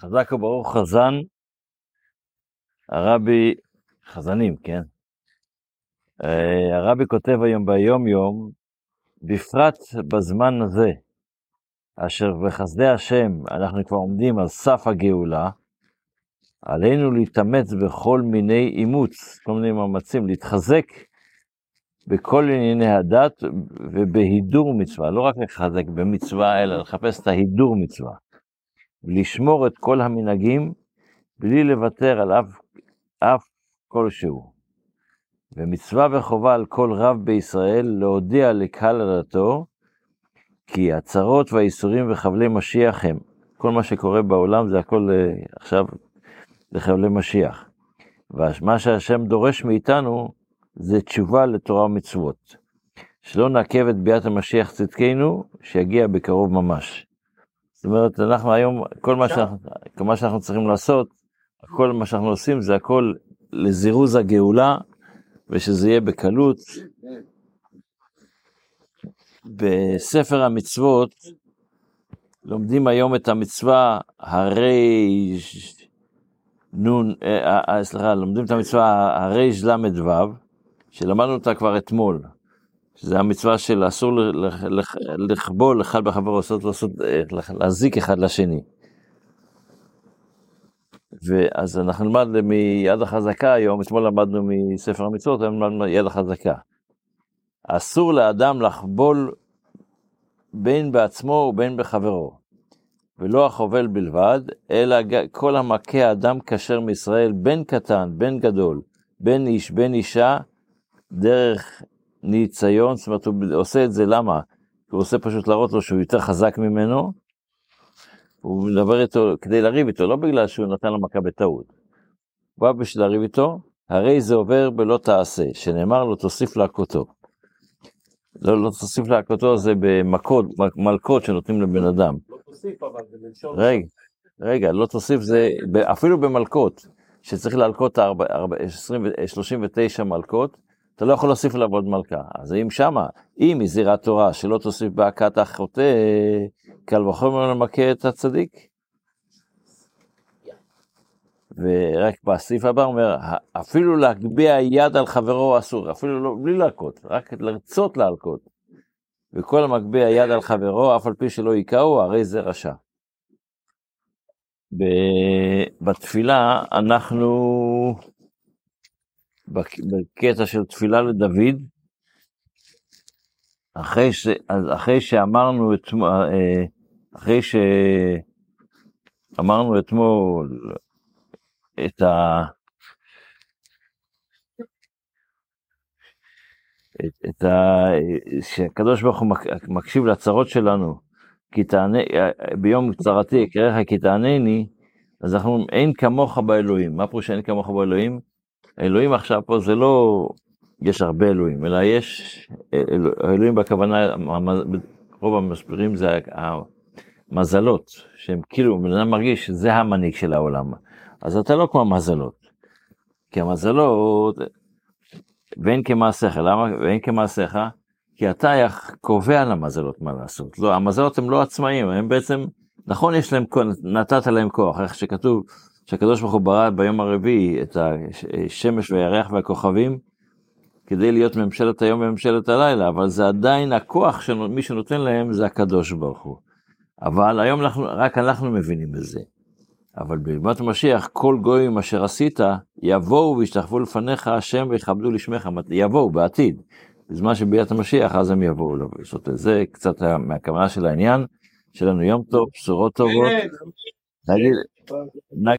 חזק וברוך חזן, הרבי, חזנים, כן? אה, הרבי כותב היום ביום יום, בפרט בזמן הזה, אשר בחסדי השם אנחנו כבר עומדים על סף הגאולה, עלינו להתאמץ בכל מיני אימוץ, כל מיני מאמצים, להתחזק בכל ענייני הדת ובהידור מצווה, לא רק לחזק במצווה, אלא לחפש את ההידור מצווה. לשמור את כל המנהגים בלי לוותר על אף, אף כלשהו. ומצווה וחובה על כל רב בישראל להודיע לקהל עדתו כי הצרות והאיסורים וחבלי משיח הם. כל מה שקורה בעולם זה הכל uh, עכשיו לחבלי משיח. ומה שהשם דורש מאיתנו זה תשובה לתורה ומצוות. שלא נעכב את ביאת המשיח צדקנו, שיגיע בקרוב ממש. זאת אומרת, אנחנו היום, כל מה שאנחנו, כל מה שאנחנו צריכים לעשות, כל מה שאנחנו עושים זה הכל לזירוז הגאולה, ושזה יהיה בקלות. בספר המצוות לומדים היום את המצווה הרי נון, אה, אה, סליחה, לומדים את המצווה הרי ל"ו, שלמדנו אותה כבר אתמול. שזה המצווה של אסור לכבול אחד בחברו, לעשות, לעשות, להזיק אחד לשני. ואז אנחנו נלמד מיד החזקה היום, אתמול למדנו מספר המצוות, היום למדנו מיד החזקה. אסור לאדם לחבול בין בעצמו ובין בחברו, ולא החובל בלבד, אלא כל המכה אדם כשר מישראל, בין קטן, בין גדול, בין איש, בין אישה, דרך ניציון, זאת אומרת, הוא עושה את זה, למה? הוא עושה פשוט להראות לו שהוא יותר חזק ממנו, הוא מדבר איתו כדי לריב איתו, לא בגלל שהוא נתן לו מכה בטעות. הוא בא בשביל לריב איתו, הרי זה עובר בלא תעשה, שנאמר לו תוסיף להכותו. לא, לא תוסיף להכותו זה במכות, מלכות שנותנים לבן אדם. לא תוסיף אבל זה בלשון. רגע, רגע, לא תוסיף זה, אפילו במלכות, שצריך להלקות 39 מלכות, אתה לא יכול להוסיף עוד מלכה. אז אם שמה, אם זירת תורה שלא תוסיף בהכת החוטא, קל וחומר למכה את הצדיק. ורק בסעיף הבא אומר, אפילו להגביה יד על חברו אסור, אפילו לא, בלי להכות, רק לרצות להלקות. וכל המגביה יד על חברו, אף על פי שלא היכהו, הרי זה רשע. בתפילה אנחנו בקטע של תפילה לדוד, אחרי, ש, אחרי שאמרנו אתמול, אה, אחרי שאמרנו אתמול את ה... את, את ה... שהקדוש ברוך הוא מקשיב לצרות שלנו, כי תענה, ביום צרתי אקראך כי תענני, אז אנחנו אין כמוך באלוהים. מה פירוש אין כמוך באלוהים? אלוהים עכשיו פה זה לא יש הרבה אלוהים, אלא יש אלוהים בכוונה, רוב המסבירים זה המזלות, שהם כאילו, בן אדם מרגיש שזה המנהיג של העולם. אז אתה לא כמו המזלות. כי המזלות, ואין כמעשיך, למה? ואין כמעשיך, כי אתה קובע למזלות מה לעשות. לא, המזלות הם לא עצמאים, הם בעצם, נכון יש להם, נתת להם כוח, איך שכתוב, שהקדוש ברוך הוא ברא ביום הרביעי את השמש והירח והכוכבים, כדי להיות ממשלת היום וממשלת הלילה, אבל זה עדיין הכוח שמי שנותן להם זה הקדוש ברוך הוא. אבל היום אנחנו, רק אנחנו מבינים בזה. אבל בימת המשיח, כל גויים אשר עשית, יבואו וישתחוו לפניך השם ויכבדו לשמך, יבואו בעתיד. בזמן שביאת המשיח, אז הם יבואו לעשות את זה, קצת מהכוונה של העניין. שיהיה לנו יום טוב, בשורות טובות. נגיד,